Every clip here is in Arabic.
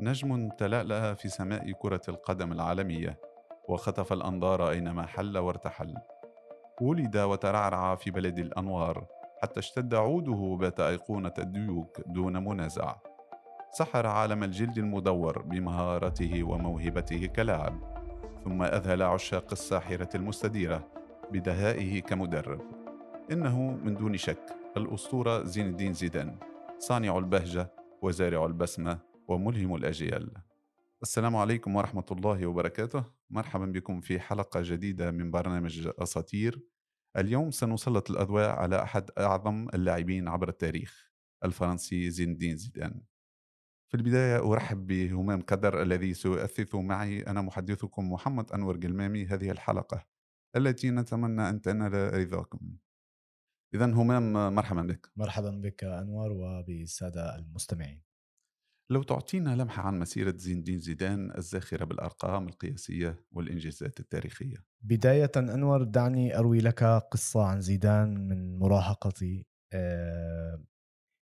نجم تلألأ في سماء كرة القدم العالمية وخطف الأنظار أينما حل وارتحل. ولد وترعرع في بلد الأنوار حتى اشتد عوده وبات أيقونة الديوك دون منازع. سحر عالم الجلد المدور بمهارته وموهبته كلاعب ثم أذهل عشاق الساحرة المستديرة بدهائه كمدرب. إنه من دون شك الأسطورة زين الدين زيدان صانع البهجة وزارع البسمة وملهم الأجيال. السلام عليكم ورحمة الله وبركاته. مرحبا بكم في حلقة جديدة من برنامج أساطير. اليوم سنسلط الأضواء على أحد أعظم اللاعبين عبر التاريخ الفرنسي زين الدين زيدان. في البداية أرحب بهمام قدر الذي سيؤثث معي. أنا محدثكم محمد أنور قلمامي. هذه الحلقة التي نتمنى أن تنال رضاكم. إذا همام مرحبا بك. مرحبا بك أنور وبالسادة المستمعين. لو تعطينا لمحة عن مسيرة زين الدين زيدان الزاخرة بالأرقام القياسية والإنجازات التاريخية. بداية أنور دعني أروي لك قصة عن زيدان من مراهقتي. آه،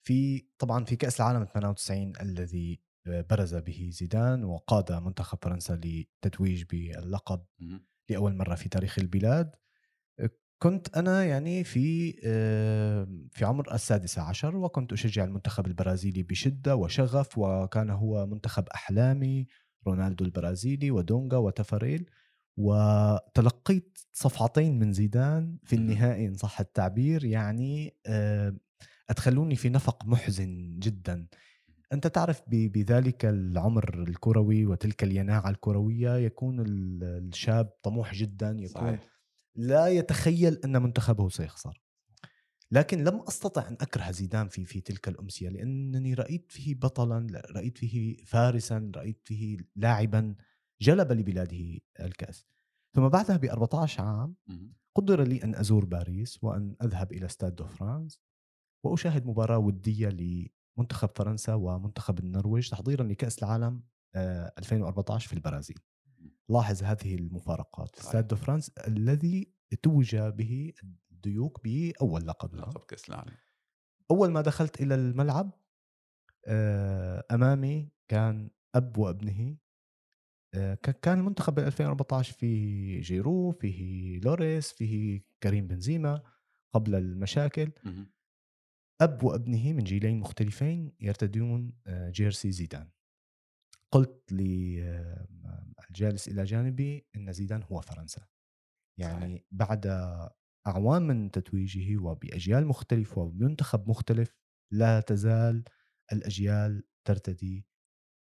في طبعا في كأس العالم 98 الذي برز به زيدان وقاد منتخب فرنسا للتتويج باللقب لأول مرة في تاريخ البلاد. كنت أنا يعني في في عمر السادسة عشر وكنت أشجع المنتخب البرازيلي بشدة وشغف وكان هو منتخب أحلامي رونالدو البرازيلي ودونجا وتفاريل. وتلقيت صفعتين من زيدان في النهائي إن صح التعبير يعني أدخلوني في نفق محزن جدا. أنت تعرف بذلك العمر الكروي وتلك اليناعة الكروية يكون الشاب طموح جدا يكون صحيح. لا يتخيل أن منتخبه سيخسر. لكن لم أستطع أن أكره زيدان في في تلك الأمسية لأنني رأيت فيه بطلا رأيت فيه فارسا رأيت فيه لاعبا جلب لبلاده الكأس. ثم بعدها ب 14 عام قدر لي أن أزور باريس وأن أذهب إلى ستاد دو فرانس وأشاهد مباراة ودية لمنتخب فرنسا ومنتخب النرويج تحضيرا لكأس العالم 2014 آه، في البرازيل. لاحظ هذه المفارقات. ستاد دو فرانس الذي توج به الديوك بأول لقب لقب كأس العالم. أول ما دخلت إلى الملعب آه، أمامي كان أب وابنه. آه، كان المنتخب ب 2014 فيه جيرو فيه لوريس فيه كريم بنزيما قبل المشاكل. أب وابنه من جيلين مختلفين يرتدون آه، jersey زيدان. قلت للجالس إلى جانبي إن زيدان هو فرنسا. يعني صحيح. بعد أعوام من تتويجه وبأجيال مختلفة وبمنتخب مختلف لا تزال الأجيال ترتدي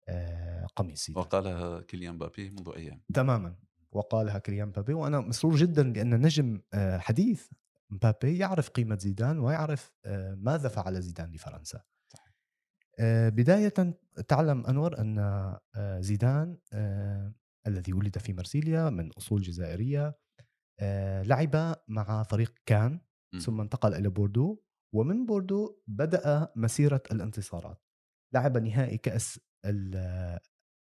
آه، قميص وقالها كيليان بابي منذ أيام. تماما وقالها كيليان بابي وأنا مسرور جدا لأن نجم آه، حديث مبابي يعرف قيمة زيدان ويعرف آه، ماذا فعل زيدان لفرنسا. آه، بداية تعلم أنور أن آه، زيدان آه، الذي ولد في مرسيليا من أصول جزائرية لعب مع فريق كان ثم انتقل إلى بوردو ومن بوردو بدأ مسيرة الانتصارات. لعب نهائي كأس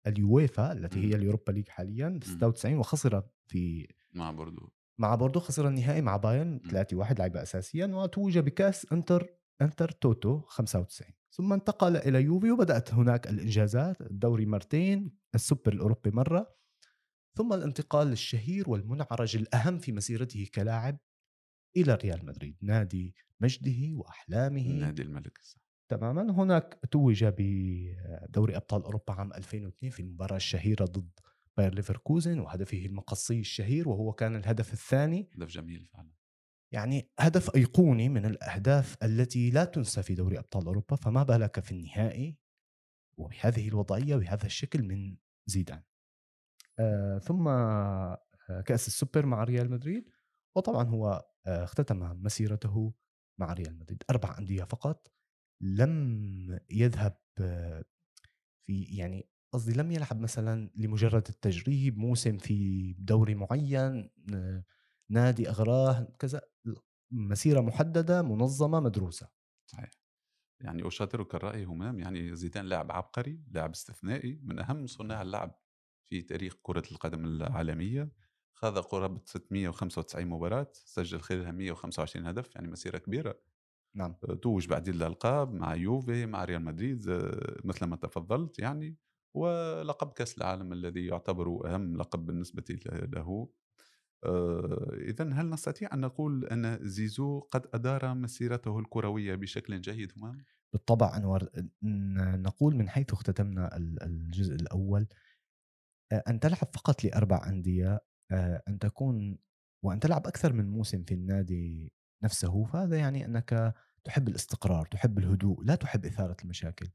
اليويفا التي هي اليوروبا ليج حاليا 96 وخسر في مع بوردو. مع بوردو خسر النهائي مع بايرن 3-1 لعب اساسيا وتوج بكأس إنتر انتر توتو 95 ثم انتقل إلى يوفي وبدأت هناك الإنجازات الدوري مرتين السوبر الأوروبي مرة ثم الانتقال الشهير والمنعرج الأهم في مسيرته كلاعب إلى ريال مدريد نادي مجده وأحلامه. نادي الملك تماما. هناك توج بدوري أبطال أوروبا عام 2002 في المباراة الشهيرة ضد باير ليفركوزن وهدفه المقصي الشهير وهو كان الهدف الثاني. هدف جميل فعلا. يعني هدف أيقوني من الأهداف التي لا تنسى في دوري أبطال أوروبا فما بالك في النهائي وبهذه الوضعية وبهذا الشكل من زيدان؟ آه ثم آه كأس السوبر مع ريال مدريد وطبعا هو آه اختتم مسيرته مع ريال مدريد. أربع أندية فقط لم يذهب آه في يعني قصدي لم يلعب مثلا لمجرد التجريب موسم في دوري معين نادي أغراه كذا. مسيرة محددة منظمة مدروسة. صحيح. يعني أشاطرك الرأي همام يعني زيدان لاعب عبقري لاعب استثنائي من أهم صناع اللعب في تاريخ كرة القدم العالمية. خاض قرابة 695 مباراة سجل خلالها 125 هدف يعني مسيرة كبيرة. نعم. توج بعديد الألقاب مع يوفي مع ريال مدريد مثل ما تفضلت يعني ولقب كأس العالم الذي يعتبر أهم لقب بالنسبة له. إذا هل نستطيع أن نقول أن زيزو قد أدار مسيرته الكروية بشكل جيد همام؟ بالطبع أنور نقول من حيث اختتمنا الجزء الأول أن تلعب فقط لأربع أندية أن تكون وأن تلعب أكثر من موسم في النادي نفسه فهذا يعني أنك تحب الاستقرار تحب الهدوء لا تحب إثارة المشاكل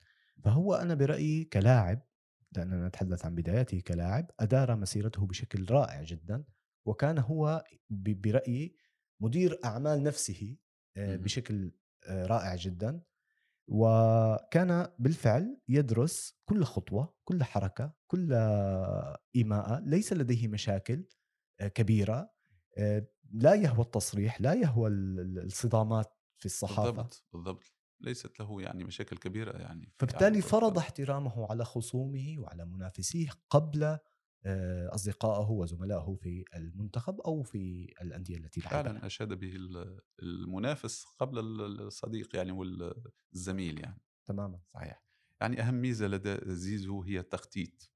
فهو أنا برأيي كلاعب لأننا نتحدث عن بداياته كلاعب أدار مسيرته بشكل رائع جدا وكان هو برأيي مدير أعمال نفسه بشكل رائع جدا. وكان بالفعل يدرس كل خطوة كل حركة كل إيماءة ليس لديه مشاكل كبيرة لا يهوى التصريح لا يهوى الصدامات في الصحافة. بالضبط بالضبط. ليست له يعني مشاكل كبيرة يعني فبالتالي فرض. احترامه على خصومه وعلى منافسيه قبل آه، أصدقائه وزملائه في المنتخب أو في الأندية التي لعبها. فعلا أشاد به المنافس قبل الصديق يعني والزميل يعني. تماما. صحيح. يعني أهم ميزة لدى زيزو هي التخطيط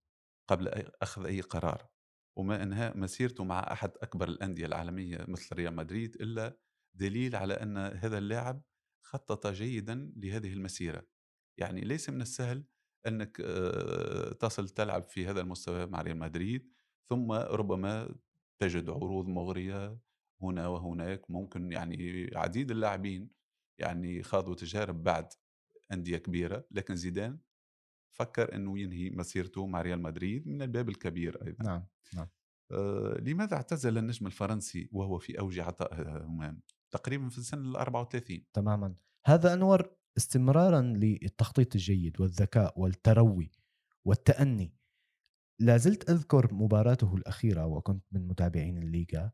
قبل أخذ أي قرار وما انهاء مسيرته مع أحد أكبر الأندية العالمية مثل ريال مدريد إلا دليل على أن هذا اللاعب خطط جيدا لهذه المسيرة. يعني ليس من السهل إنك تصل تلعب في هذا المستوى مع ريال مدريد ثم ربما تجد عروض مغرية هنا وهناك ممكن يعني عديد اللاعبين يعني خاضوا تجارب بعد أندية كبيرة لكن زيدان فكر إنه ينهي مسيرته مع ريال مدريد من الباب الكبير أيضا. نعم نعم. آه لماذا اعتزل النجم الفرنسي وهو في أوج عطائه همام تقريبا في السنة ال 34 تماما. هذا أنور استمرارا للتخطيط الجيد والذكاء والتروي والتأني. لا زلت أذكر مباراته الأخيرة وكنت من متابعين الليغا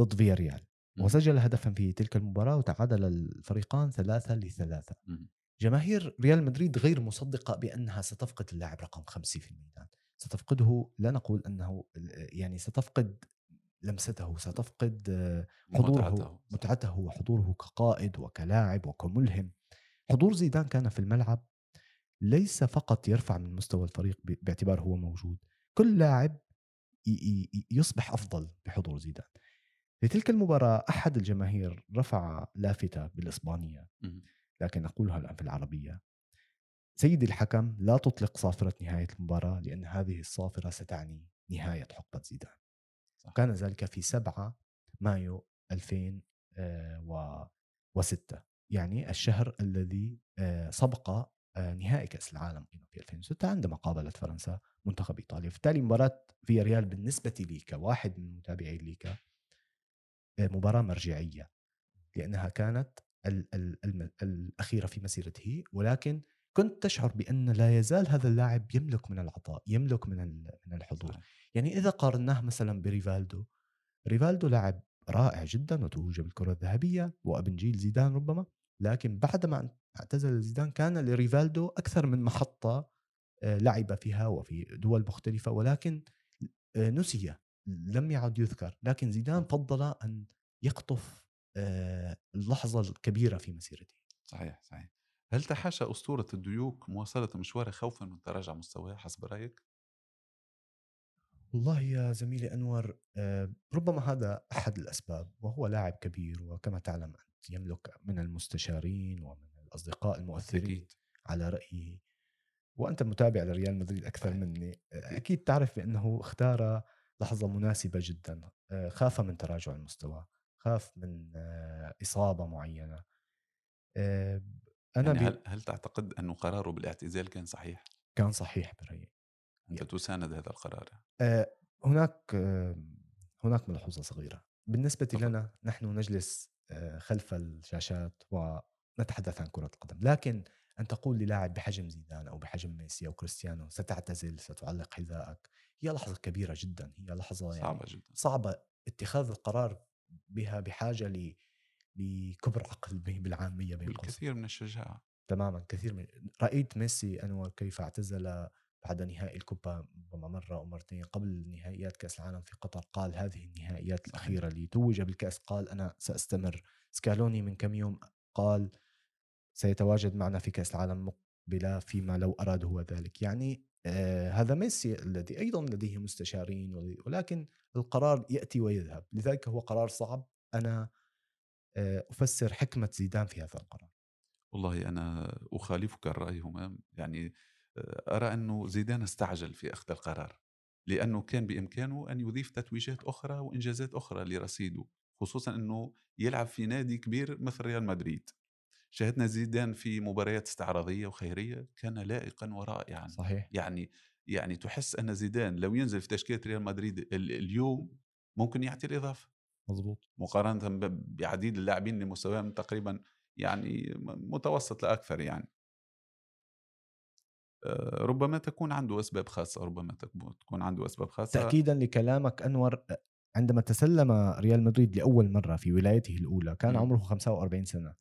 ضد فياريال. وسجل هدفا في تلك المباراة وتعادل الفريقان ثلاثة لثلاثة. جماهير ريال مدريد غير مصدقة بأنها ستفقد اللاعب رقم خمسة في الميدان. ستفقده لا نقول أنه يعني ستفقد لمسته ستفقد حضوره متعته, متعته وحضوره كقائد وكلاعب وكملهم. حضور زيدان كان في الملعب ليس فقط يرفع من مستوى الفريق باعتبار هو موجود كل لاعب يصبح أفضل بحضور زيدان. في تلك المباراة أحد الجماهير رفع لافتة بالإسبانية لكن أقولها الآن في العربية. سيدي الحكم لا تطلق صافرة نهاية المباراة لأن هذه الصافرة ستعني نهاية حقبة زيدان. صح. كان ذلك في 7 مايو 2006 يعني الشهر الذي آه، سبق آه، نهائي كأس العالم في 2006 عندما قابلت فرنسا منتخب إيطاليا. بالتالي مباراة فيا ريال بالنسبة لي كواحد من متابعي الليكا آه، مباراة مرجعية لأنها كانت ال ال ال الأخيرة في مسيرته. ولكن كنت تشعر بأن لا يزال هذا اللاعب يملك من العطاء يملك من من الحضور. يعني إذا قارناه مثلا بريفالدو ريفالدو لاعب رائع جدا وتوج بالكرة الذهبية وابن جيل زيدان ربما. لكن بعدما اعتزل زيدان كان لريفالدو أكثر من محطة آه، لعب فيها وفي دول مختلفة ولكن آه، نسي لم يعد يذكر. لكن زيدان فضل أن يقطف آه، اللحظة الكبيرة في مسيرته. صحيح صحيح. هل تحاشى أسطورة الديوك مواصلة مشواره خوفا من تراجع مستواه حسب رأيك؟ والله يا زميلي أنور ربما هذا أحد الأسباب وهو لاعب كبير وكما تعلم يملك من المستشارين ومن الأصدقاء المؤثرين. على رأيه وأنت متابع لريال مدريد أكثر مني. أكيد تعرف بأنه اختار لحظة مناسبة جدا. آه، خاف من تراجع المستوى. خاف من آه، إصابة معينة. آه، أنا يعني هل, هل تعتقد أنه قراره بالاعتزال كان صحيح؟ كان صحيح برأيي. أنت يعني تساند هذا القرار. هناك هناك ملحوظة صغيرة. بالنسبة لنا نحن نجلس خلف الشاشات ونتحدث عن كرة القدم. لكن أن تقول للاعب بحجم زيدان أو بحجم ميسي أو كريستيانو ستعتزل ستعلق حذائك هي لحظة كبيرة جدا هي لحظة يعني صعبة جدا. صعبة. اتخاذ القرار بها بحاجة ل لكبر عقل بالعامية بين الكثير من الشجاعة. تماما كثير من رأيت ميسي أنور كيف اعتزل بعد نهائي الكوبا ربما مرة أو مرتين قبل نهائيات كأس العالم في قطر قال هذه النهائيات الأخيرة اللي توج بالكأس قال أنا سأستمر. سكالوني من كم يوم قال سيتواجد معنا في كأس العالم مقبلة فيما لو أراد هو ذلك. يعني آه، هذا ميسي الذي أيضا لديه مستشارين ولكن القرار يأتي ويذهب. لذلك هو قرار صعب. أنا آه، أفسر حكمة زيدان في هذا القرار. والله أنا أخالفك الرأي همام يعني أرى أنه زيدان استعجل في أخذ القرار لأنه كان بإمكانه أن يضيف تتويجات أخرى وإنجازات أخرى لرصيده خصوصا أنه يلعب في نادي كبير مثل ريال مدريد. شاهدنا زيدان في مباريات استعراضية وخيرية كان لائقا ورائعا. صحيح. يعني يعني تحس أن زيدان لو ينزل في تشكيلة ريال مدريد ال- اليوم ممكن يعطي الإضافة. مزبوط مقارنة ب- بعديد اللاعبين اللي مستواهم تقريبا يعني متوسط لا أكثر يعني. ربما تكون عنده أسباب خاصة ربما تك- تكون عنده أسباب خاصة تاكيدا لكلامك أنور عندما تسلم ريال مدريد لأول مرة في ولايته الأولى كان مم. عمره 45 سنة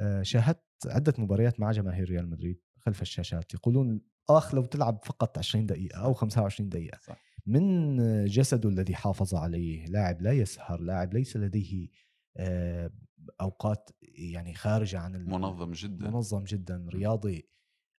آه، شاهدت عدة مباريات مع جماهير ريال مدريد خلف الشاشات يقولون آخ لو تلعب فقط 20 دقيقة أو 25 دقيقة صح. من جسده الذي حافظ عليه لاعب لا يسهر لاعب ليس لديه آه، أوقات يعني خارجة عن منظم جدا منظم جدا رياضي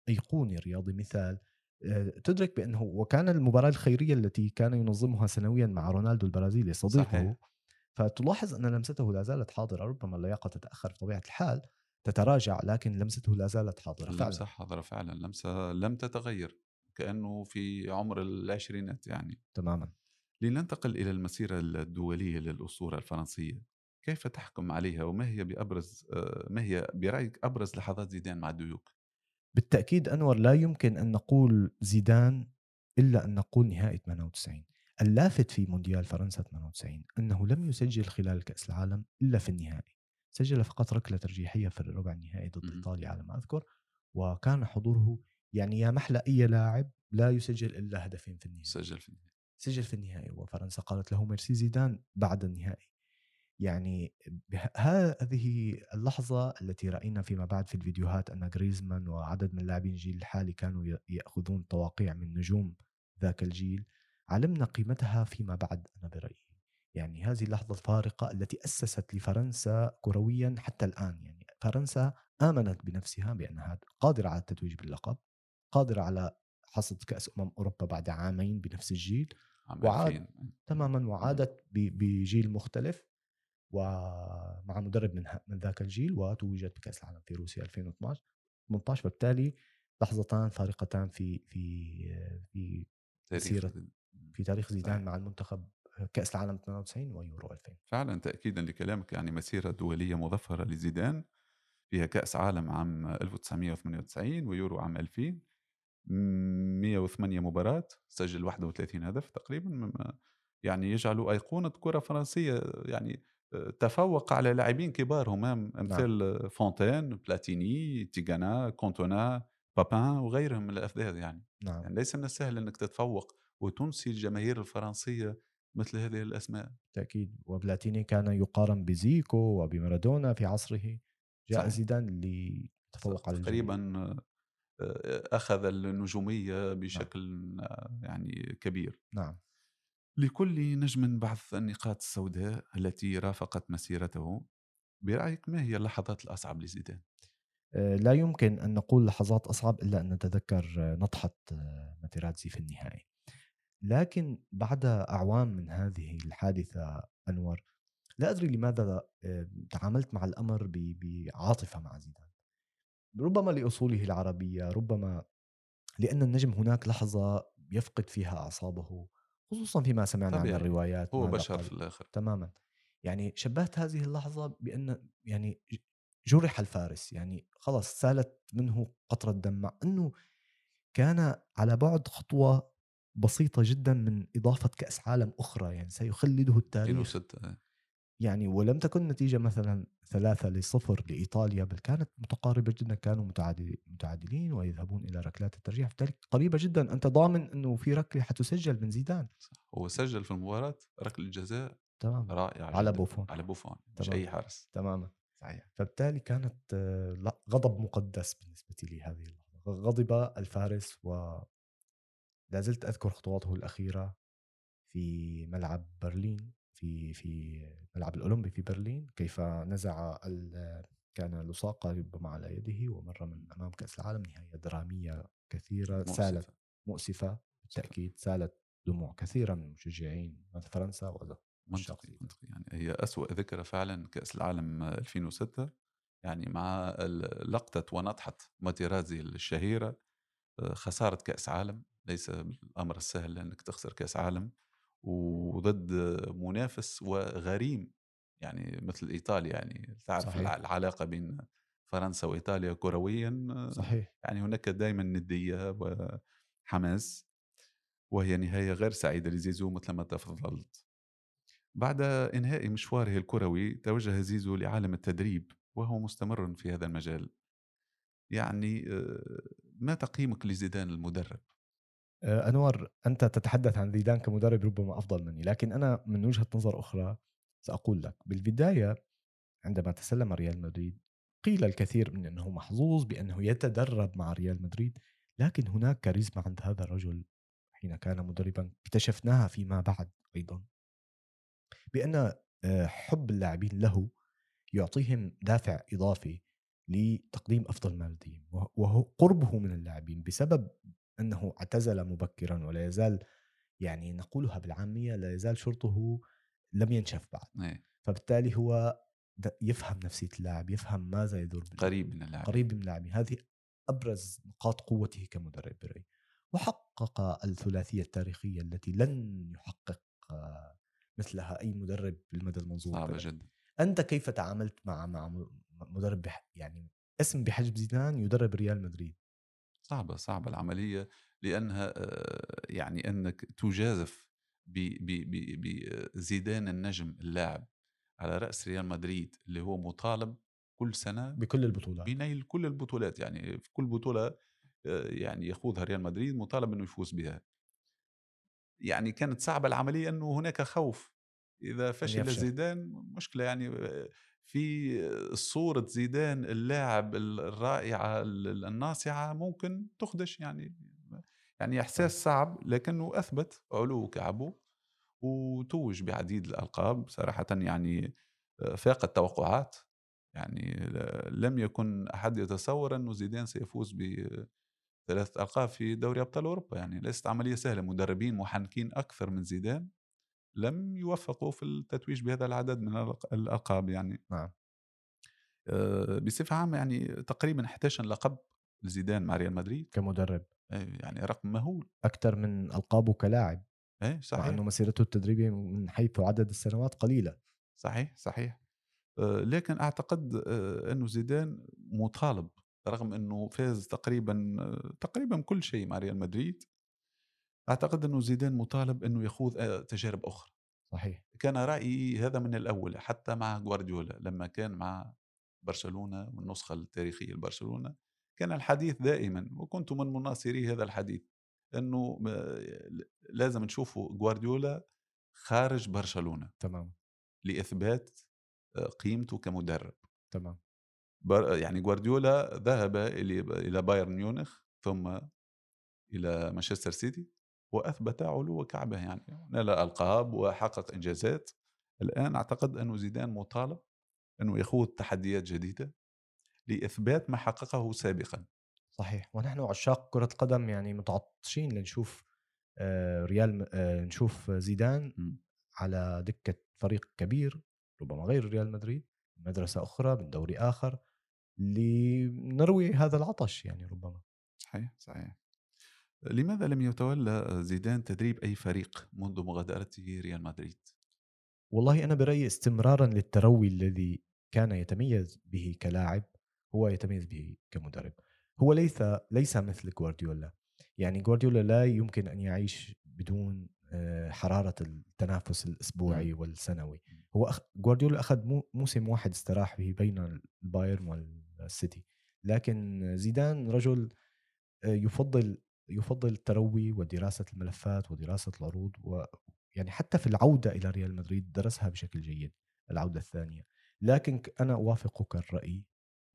أيقوني رياضي مثال آه، تدرك بأنه وكان المباراة الخيرية التي كان ينظمها سنويا مع رونالدو البرازيلي صديقه صحيح. فتلاحظ أن لمسته لا زالت حاضرة ربما اللياقة تتأخر بطبيعة الحال تتراجع لكن لمسته لا زالت حاضرة فعلا. لمسة حاضرة فعلا لمسة لم تتغير كأنه في عمر العشرينات يعني. تماما. لننتقل إلى المسيرة الدولية للأسطورة الفرنسية. كيف تحكم عليها وما هي بأبرز آه، ما هي برأيك أبرز لحظات زيدان مع الديوك بالتأكيد أنور لا يمكن أن نقول زيدان إلا أن نقول نهائي 98 اللافت في مونديال فرنسا 98 أنه لم يسجل خلال كأس العالم إلا في النهائي. سجل فقط ركلة ترجيحية في الربع النهائي ضد مهم. إيطاليا على ما أذكر وكان حضوره يعني يا محلى أي لاعب لا يسجل إلا هدفين في النهائي. سجل في النهاية سجل في النهائي وفرنسا قالت له ميرسي زيدان بعد النهائي. يعني هذه اللحظة التي رأينا فيما بعد في الفيديوهات أن غريزمان وعدد من لاعبين الجيل الحالي كانوا يأخذون تواقيع من نجوم ذاك الجيل علمنا قيمتها فيما بعد أنا برأيي. يعني هذه اللحظة الفارقة التي أسست لفرنسا كرويا حتى الآن. يعني فرنسا آمنت بنفسها بأنها قادرة على التتويج باللقب قادرة على حصد كأس أمم أوروبا بعد عامين بنفس الجيل وعاد 2000 تماما وعادت بجيل مختلف. ومع مدرب من من ذاك الجيل وتوجت بكأس العالم في روسيا 2012 18 فبالتالي لحظتان فارقتان في في في مسيرة في تاريخ زيدان صحيح. مع المنتخب كأس العالم 92 ويورو 2000 فعلا تأكيدا لكلامك يعني مسيرة دولية مظفرة لزيدان فيها كأس عالم عام 1998 ويورو عام 2000 108 مباراة سجل 31 هدف تقريبا مما يعني يجعل أيقونة كرة فرنسية يعني تفوق على لاعبين كبار. همام أمثال فونتين بلاتيني تيغانا كونتونا بابان وغيرهم من الأفذاذ يعني. نعم. يعني ليس من السهل أنك تتفوق وتنسي الجماهير الفرنسية مثل هذه الأسماء. بالتأكيد. وبلاتيني كان يقارن بزيكو وبمارادونا في عصره. جاء صحيح. زيدان ليتفوق على الجميع. تقريبا آه، أخذ النجومية بشكل آه، يعني كبير. نعم. لكل نجم بعث النقاط السوداء التي رافقت مسيرته. برأيك ما هي اللحظات الأصعب لزيدان؟ آه، لا يمكن أن نقول لحظات أصعب إلا أن نتذكر آه، نطحة آه، ماتيراتزي في النهائي. لكن بعد أعوام من هذه الحادثة أنور لا أدري لماذا آه، تعاملت مع الأمر بعاطفة مع زيدان. ربما لأصوله العربية ربما لأن النجم هناك لحظة يفقد فيها أعصابه. خصوصا فيما سمعنا عن طبيعي. الروايات هو بشر. في الآخر تماما يعني شبهت هذه اللحظة بأن يعني جرح الفارس يعني خلاص سالت منه قطرة دم مع أنه كان على بعد خطوة بسيطة جدا من إضافة كأس عالم أخرى يعني سيخلده التاريخ 2006 يعني ولم تكن نتيجة مثلا ثلاثة لصفر لإيطاليا بل كانت متقاربة جدا كانوا متعادل- متعادلين ويذهبون إلى ركلات الترجيح. بالتالي قريبة جدا. أنت ضامن أنه في ركلة حتسجل من زيدان. هو سجل في المباراة ركلة جزاء تمام رائعة على جداً. بوفون. على بوفون. مش. أي حارس. تماما. صحيح. فبالتالي كانت غضب مقدس بالنسبة لي هذه اللحظة. غضب الفارس و لا زلت أذكر خطواته الأخيرة في ملعب برلين. في في ملعب الأولمبي في برلين كيف نزع ال- كان لصاقة ربما على يده ومر من أمام كأس العالم نهاية درامية كثيرة سالت مؤسفة. مؤسفة بالتأكيد سالت دموع كثيرة من مشجعين فرنسا منطقي منطقي. يعني هي أسوأ ذكرى فعلا كأس العالم 2006 يعني مع لقطة ونطحة ماتيرازي الشهيرة آه، خسارة كأس عالم. ليس الأمر السهل أنك تخسر كأس عالم. وضد منافس وغريم يعني مثل إيطاليا يعني تعرف صحيح. العلاقة بين فرنسا وإيطاليا كرويا صحيح يعني هناك دائما ندية وحماس وهي نهاية غير سعيدة لزيزو مثل ما تفضلت بعد إنهاء مشواره الكروي توجه زيزو لعالم التدريب وهو مستمر في هذا المجال يعني آه، ما تقييمك لزيدان المدرب؟ آه، أنور أنت تتحدث عن زيدان كمدرب ربما أفضل مني لكن أنا من وجهة نظر أخرى سأقول لك. بالبداية عندما تسلم ريال مدريد قيل الكثير من أنه محظوظ بأنه يتدرب مع ريال مدريد لكن هناك كاريزما عند هذا الرجل حين كان مدربا اكتشفناها فيما بعد أيضا. بأن آه، حب اللاعبين له يعطيهم دافع إضافي لتقديم أفضل ما لديهم وهو قربه من اللاعبين بسبب أنه اعتزل مبكرا ولا يزال يعني نقولها بالعامية لا يزال شرطه لم ينشف بعد. أي. فبالتالي هو يفهم نفسية اللاعب يفهم ماذا يدور قريب من اللاعب. قريب من اللاعبين هذه أبرز نقاط قوته كمدرب بري وحقق الثلاثية التاريخية التي لن يحقق مثلها أي مدرب بالمدى المنظور صعبة جدا. أنت كيف تعاملت مع مع مدرب يعني اسم بحجم زيدان يدرب ريال مدريد؟ صعبة صعبة العملية لأنها آه، يعني أنك تجازف بزيدان النجم اللاعب على رأس ريال مدريد اللي هو مطالب كل سنة بكل البطولات. بنيل كل البطولات يعني في كل بطولة آه، يعني يخوضها ريال مدريد مطالب أنه يفوز بها. يعني كانت صعبة العملية أنه هناك خوف. إذا فشل زيدان مشكلة يعني آه، في صورة زيدان اللاعب الرائعة الناصعة ممكن تخدش يعني يعني إحساس صعب لكنه أثبت علو كعبه وتوج بعديد الألقاب. صراحة يعني آه، فاق التوقعات. يعني لم يكن أحد يتصور أنه زيدان سيفوز بثلاث ألقاب في دوري أبطال أوروبا. يعني ليست عملية سهلة. مدربين محنكين أكثر من زيدان. لم يوفقوا في التتويج بهذا العدد من الألقاب يعني. نعم. بصفة عامة يعني تقريبا 11 لقب لزيدان مع ريال مدريد. كمدرب. يعني رقم مهول. أكثر من ألقابه كلاعب. إيه صحيح. مع إنه مسيرته التدريبية من حيث عدد السنوات قليلة. صحيح صحيح. لكن أعتقد آه، إنه زيدان مطالب رغم إنه فاز تقريبا تقريبا كل شيء مع ريال مدريد. أعتقد إنه زيدان مطالب إنه يخوض تجارب أخرى. صحيح. كان رأيي هذا من الأول حتى مع جوارديولا لما كان مع برشلونة والنسخة التاريخية لبرشلونة كان الحديث دائما وكنت من مناصري هذا الحديث إنه لازم نشوفوا جوارديولا خارج برشلونة. تمام. لإثبات آه، قيمته كمدرب. تمام. يعني جوارديولا ذهب إلى بايرن ميونخ ثم إلى مانشستر سيتي. وأثبت علو كعبة يعني. نال ألقاب وحقق إنجازات. الآن أعتقد انه زيدان مطالب أنه يخوض تحديات جديدة لإثبات ما حققه سابقا. صحيح. ونحن عشاق كرة القدم يعني متعطشين لنشوف آه، ريال آه، نشوف زيدان م. على دكة فريق كبير ربما غير ريال مدريد مدرسة أخرى من دوري آخر لنروي هذا العطش يعني ربما. صحيح صحيح. لماذا لم يتولى زيدان تدريب أي فريق منذ مغادرته ريال مدريد؟ والله أنا برأيي استمرارا للتروي الذي كان يتميز به كلاعب هو يتميز به كمدرب. هو ليس ليس مثل جوارديولا. يعني جوارديولا لا يمكن أن يعيش بدون آه، حرارة التنافس الأسبوعي والسنوي. هو أخ... جوارديولا أخذ موسم واحد استراح به بين البايرن والسيتي. لكن زيدان رجل آه، يفضل يفضل التروي ودراسة الملفات ودراسة العروض ويعني حتى في العودة إلى ريال مدريد درسها بشكل جيد العودة الثانية. لكن أنا أوافقك الرأي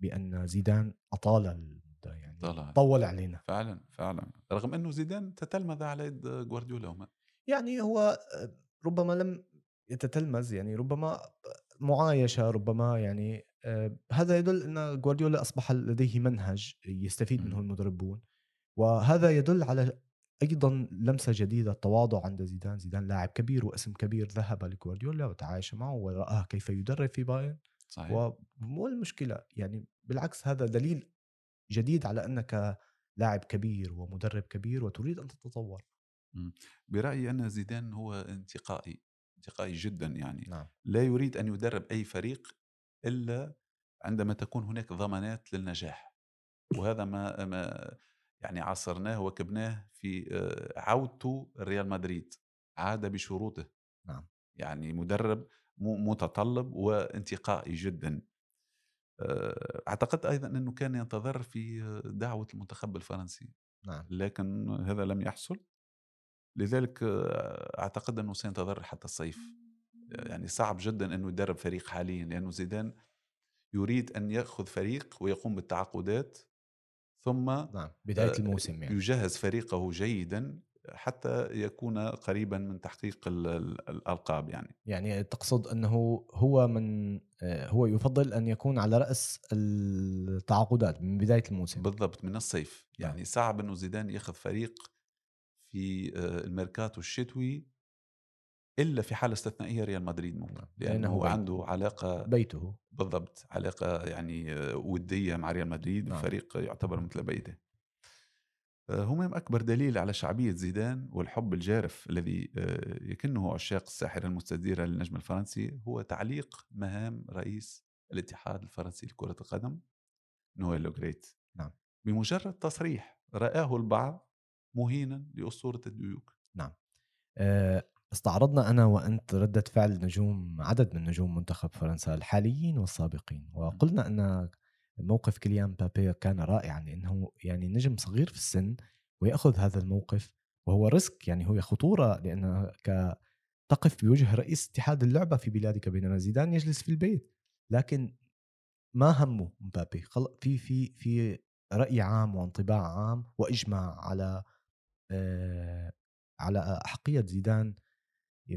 بأن زيدان أطال المدة يعني طلع. طول علينا. فعلا فعلا. رغم إنه زيدان تتلمذ على يد جوارديولا وما. يعني هو ربما لم يتتلمذ يعني ربما معايشة ربما يعني هذا يدل إن جوارديولا أصبح لديه منهج يستفيد منه المدربون. وهذا يدل على أيضا لمسة جديدة التواضع عند زيدان. زيدان لاعب كبير واسم كبير ذهب لجوارديولا وتعايش معه ورآه كيف يدرب في بايرن. صحيح. ومو المشكلة يعني بالعكس هذا دليل جديد على أنك لاعب كبير ومدرب كبير وتريد أن تتطور. برأيي أن زيدان هو انتقائي انتقائي جدا يعني. نعم. لا يريد أن يدرب أي فريق إلا عندما تكون هناك ضمانات للنجاح. وهذا ما, ما يعني عاصرناه وكبناه في آه، عودته ريال مدريد عاد بشروطه. نعم. يعني مدرب متطلب وانتقائي جدا. آه، اعتقدت أيضا إنه كان ينتظر في آه، دعوة المنتخب الفرنسي نعم. لكن هذا لم يحصل. لذلك أعتقد إنه سينتظر حتى الصيف. يعني صعب جدا إنه يدرب فريق حاليا لأنه زيدان يريد أن يأخذ فريق ويقوم بالتعاقدات. ثم نعم بداية آه، الموسم يعني. يجهز فريقه جيدا حتى يكون قريبا من تحقيق ال- ال- الألقاب يعني. يعني تقصد أنه هو من آه، هو يفضل أن يكون على رأس التعاقدات من بداية الموسم. بالضبط من الصيف. نعم. يعني صعب إنه زيدان ياخذ فريق في آه، الميركاتو الشتوي إلا في حالة استثنائية ريال مدريد ممكن نعم. لأنه لأنه هو. عنده علاقة بيته بالضبط علاقة يعني آه، ودية مع ريال مدريد نعم. فريق يعتبر مثل بيته آه، همام أكبر دليل على شعبية زيدان والحب الجارف الذي آه، يكنه عشاق الساحرة المستديرة للنجم الفرنسي هو تعليق مهام رئيس الاتحاد الفرنسي لكرة القدم نويل لوغريت نعم. بمجرد تصريح رآه البعض مهينا لأسطورة الديوك آه، استعرضنا أنا وأنت ردة فعل نجوم عدد من نجوم منتخب فرنسا الحاليين والسابقين وقلنا أن موقف كيليان مبابي كان رائعا لأنه يعني نجم صغير في السن ويأخذ هذا الموقف وهو risk يعني هو خطورة لانك تقف بوجه رئيس اتحاد اللعبة في بلادك بينما زيدان يجلس في البيت. لكن ما همه مبابي؟ في في في رأي عام وانطباع عام وإجماع على آه، على أحقية زيدان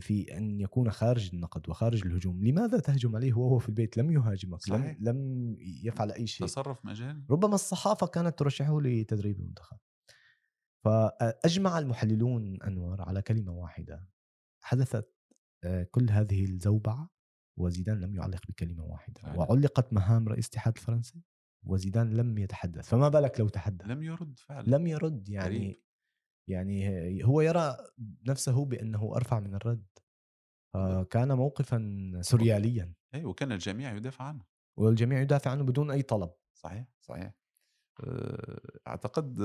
في أن يكون خارج النقد وخارج الهجوم، لماذا تهجم عليه وهو في البيت؟ لم يهاجمك، لم صحيح. لم يفعل أي شيء، تصرف مجاني ربما الصحافة كانت ترشحه لتدريب المنتخب. فاجمع المحللون انور على كلمة واحدة حدثت كل هذه الزوبعة وزيدان لم يعلق بكلمة واحدة فعلا. وعلقت مهام رئيس الاتحاد الفرنسي وزيدان لم يتحدث فما بالك لو تحدث لم يرد فعلا لم يرد يعني غريب. يعني هو يرى نفسه بأنه أرفع من الرد. فكان موقفا سورياليا. اي وكان الجميع يدافع عنه. والجميع يدافع عنه بدون أي طلب. صحيح صحيح. آه، أعتقد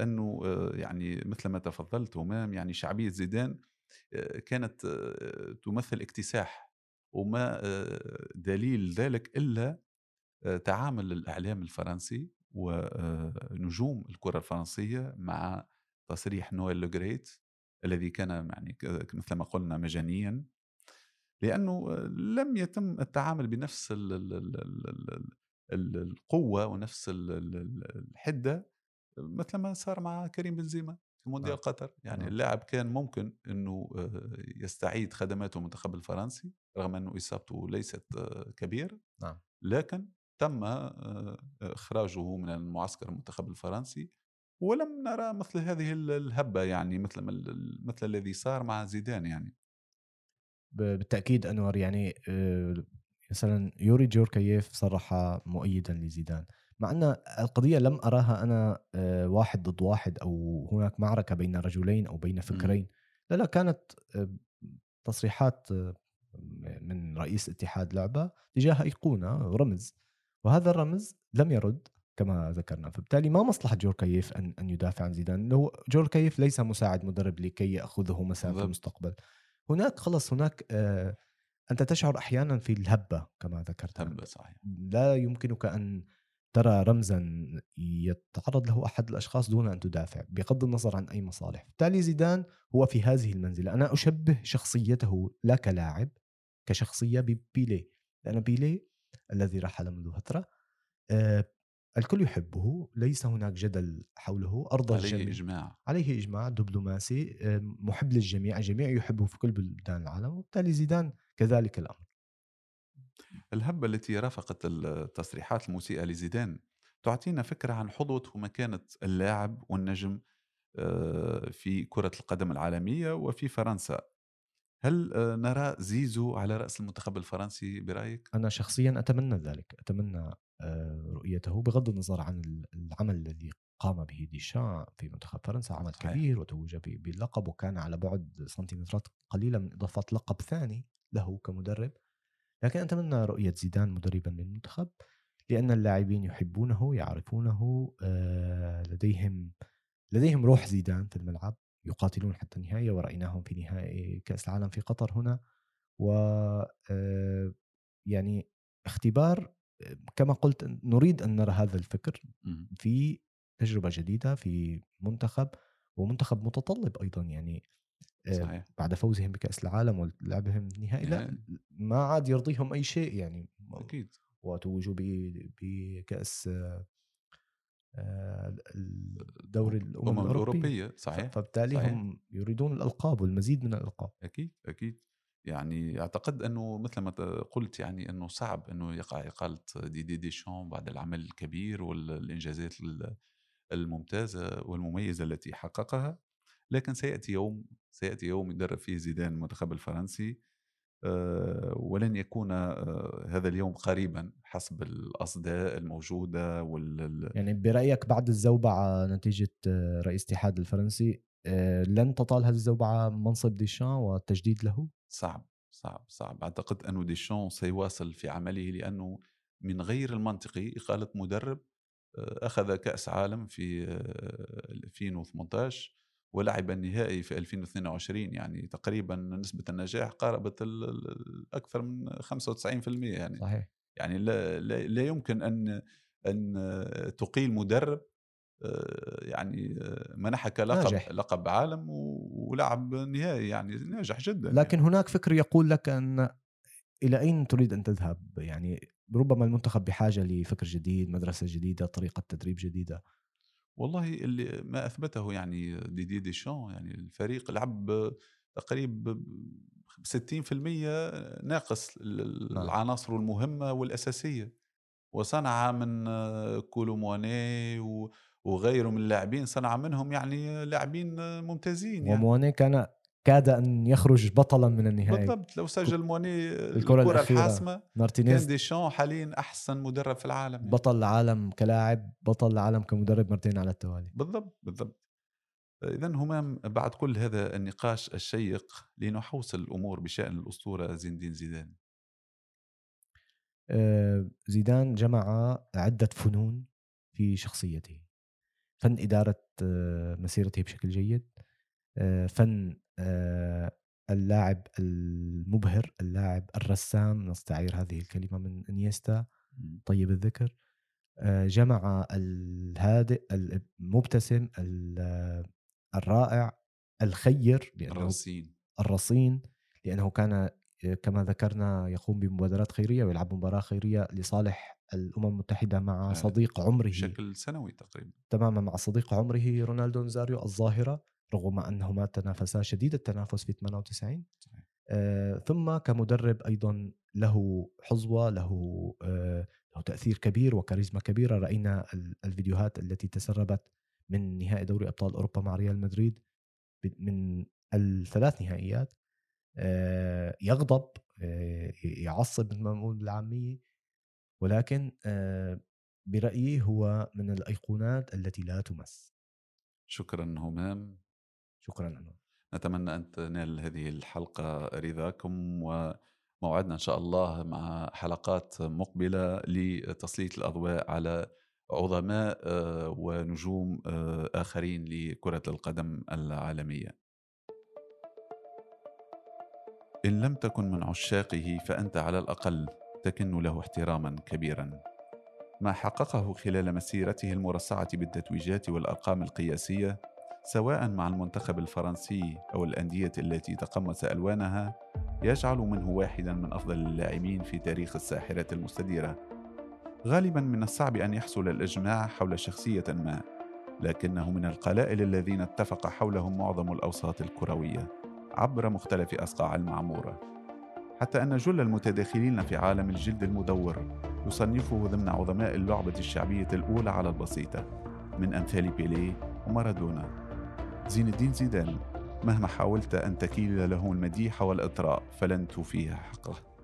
أنه آه، يعني مثل ما تفضلت همام يعني شعبية زيدان آه، كانت تمثل اكتساح وما دليل ذلك إلا تعامل الإعلام الفرنسي ونجوم الكرة الفرنسية مع تصريح نويل لوغريت الذي كان يعني مثل ما قلنا مجانيا لأنه لم يتم التعامل بنفس ال- ال- ال- ال- ال- ال- القوة ونفس ال- ال- ال- الحدة مثل ما صار مع كريم بنزيما في مونديال نعم. قطر يعني نعم. اللاعب كان ممكن إنه آه، يستعيد خدماته المنتخب الفرنسي رغم إنه إصابته ليست آه، كبيرة نعم. لكن تم آه، إخراجه من المعسكر المنتخب الفرنسي ولم نرى مثل هذه ال- الهبة يعني مثل مثل الذي صار مع زيدان يعني. ب- بالتأكيد أنور يعني آه، مثلا يوري جوركايف صرح مؤيدا لزيدان. مع أن القضية لم أراها أنا آه، واحد ضد واحد أو هناك معركة بين رجلين أو بين فكرين. لا لا كانت آه، تصريحات من رئيس اتحاد لعبة تجاه أيقونة رمز. وهذا الرمز لم يرد. كما ذكرنا. فبالتالي ما مصلحة جوركايف ان أن يدافع عن زيدان؟ لو جوركايف ليس مساعد مدرب لكي يأخذه مثلا في. المستقبل. هناك خلص هناك آه، أنت تشعر أحيانا في الهبة كما ذكرت. هبة صحيح. لا يمكنك أن ترى رمزا يتعرض له أحد الأشخاص دون أن تدافع بغض النظر عن أي مصالح. بالتالي زيدان هو في هذه المنزلة. أنا أشبه شخصيته لا كلاعب كشخصية ببيليه لأن بيليه الذي رحل منذ فترة آه، الكل يحبه ليس هناك جدل حوله ارضى عليه الجميع إجماع. عليه إجماع دبلوماسي آه، محب للجميع الجميع يحبه في كل بلدان العالم وبالتالي زيدان كذلك الأمر. الهبة التي رافقت التصريحات المسيئة لزيدان تعطينا فكرة عن حظوه ومكانه اللاعب والنجم آه، في كرة القدم العالمية وفي فرنسا. هل آه، نرى زيزو على رأس المنتخب الفرنسي برأيك؟ أنا شخصيا أتمنى ذلك أتمنى آه، رؤيته بغض النظر عن العمل الذي قام به ديشان في منتخب فرنسا عمل صحيح. كبير وتوج باللقب وكان على بعد سنتيمترات قليلة من إضافة لقب ثاني له كمدرب لكن أتمنى رؤية زيدان مدربا للمنتخب لأن اللاعبين يحبونه يعرفونه آه، لديهم لديهم روح زيدان في الملعب يقاتلون حتى النهاية ورأيناهم في نهائي كأس العالم في قطر هنا. و آه، يعني اختبار كما قلت نريد أن نرى هذا الفكر في تجربة جديدة في منتخب ومنتخب متطلب أيضا. يعني آه، صحيح. بعد فوزهم بكأس العالم ولعبهم النهائي لا ما عاد يرضيهم أي شيء. يعني أكيد. وتوجوا بكأس آه، الدوري الأمم الأوروبية. صحيح فبالتالي صحيح. هم يريدون الألقاب والمزيد من الألقاب. أكيد أكيد. يعني أعتقد أنه مثل ما قلت يعني أنه صعب أنه يقع إقالة دي دي ديشان بعد العمل الكبير والانجازات الممتازة والمميزة التي حققها. لكن سيأتي يوم سيأتي يوم يدرب فيه زيدان المنتخب الفرنسي. ولن يكون آه، هذا اليوم قريبا حسب الأصداء الموجودة وال يعني برأيك بعد الزوبعة نتيجة آه، رئيس الاتحاد الفرنسي لن تطال هذه الزوبعة منصب ديشان والتجديد له؟ صعب صعب صعب أعتقد انه ديشان سيواصل في عمله لأنه من غير المنطقي إقالة مدرب أخذ كأس عالم في 2018 ولعب النهائي في 2022 يعني تقريبا نسبة النجاح قاربت أكثر من 95% يعني صحيح يعني لا, لا يمكن أن أن تقيل مدرب آه، يعني آه، منحك لقب ناجح. لقب عالم ولعب نهائي يعني ناجح جدا لكن يعني. هناك فكر يقول لك أن إلى أين تريد أن تذهب يعني ربما المنتخب بحاجة لفكر جديد مدرسة جديدة طريقة تدريب جديدة والله اللي ما أثبته يعني ديدي ديشان يعني الفريق لعب تقريبا 60% ناقص نعم. العناصر المهمة والأساسية وصنع من كولومواني وغيره من اللاعبين صنع منهم يعني لاعبين ممتازين يعني. ومواني كان كاد أن يخرج بطلا من النهائي. بالضبط لو سجل مواني الكرة, الكرة الحاسمة مارتينيز. كان ديشان حاليا أحسن مدرب في العالم يعني. بطل العالم كلاعب بطل العالم كمدرب مرتين على التوالي. بالضبط بالضبط. اذا همام بعد كل هذا النقاش الشيق لنحوصل الأمور بشأن الأسطورة زين الدين زيدان. آه، زيدان جمع عدة فنون في شخصيته. فن إدارة آه، مسيرته بشكل جيد. آه، فن اللاعب المبهر اللاعب الرسام نستعير هذه الكلمة من إنيستا طيب الذكر. آه، جمع الهادئ المبتسم الرائع الخير لأنه الرصين. الرصين لأنه كان كما ذكرنا يقوم بمبادرات خيرية ويلعب مباراة خيرية لصالح الأمم المتحدة مع صديق عمره. بشكل سنوي تقريبا. تماما مع صديق عمره رونالدو نزاريو الظاهرة. رغم أنهما تنافسا شديد التنافس في 98 آه ثم كمدرب أيضا له حظوة له آه له تأثير كبير وكاريزما كبيرة. رأينا الفيديوهات التي تسربت من نهائي دوري أبطال أوروبا مع ريال مدريد من الثلاث نهائيات. آه يغضب آه يعصب مثل ما نقول بالعاميه ولكن برأيي هو من الأيقونات التي لا تمس. شكرا همام. شكرا أنور. نتمنى أن تنال هذه الحلقة. رضاكم وموعدنا إن شاء الله مع حلقات مقبلة لتسليط الأضواء على عظماء آه، ونجوم آه، آخرين لكرة القدم العالمية. إن لم تكن من عشاقه فأنت على الأقل تكن له احتراما كبيرا. ما حققه خلال مسيرته المرصعة بالتتويجات والأرقام القياسية سواء مع المنتخب الفرنسي أو الأندية التي تقمص ألوانها يجعل منه واحدا من أفضل اللاعبين في تاريخ الساحرة المستديرة. غالبا من الصعب أن يحصل الإجماع حول شخصية ما لكنه من القلائل الذين اتفق حولهم معظم الأوساط الكروية عبر مختلف أصقاع المعمورة. حتى أن جل المتداخلين في عالم الجلد المدور يصنفه ضمن عظماء اللعبة الشعبية الأولى على البسيطة من أمثال بيليه ومارادونا. زين الدين زيدان مهما حاولت أن تكيل له المديح والإطراء فلن توفيه حقه.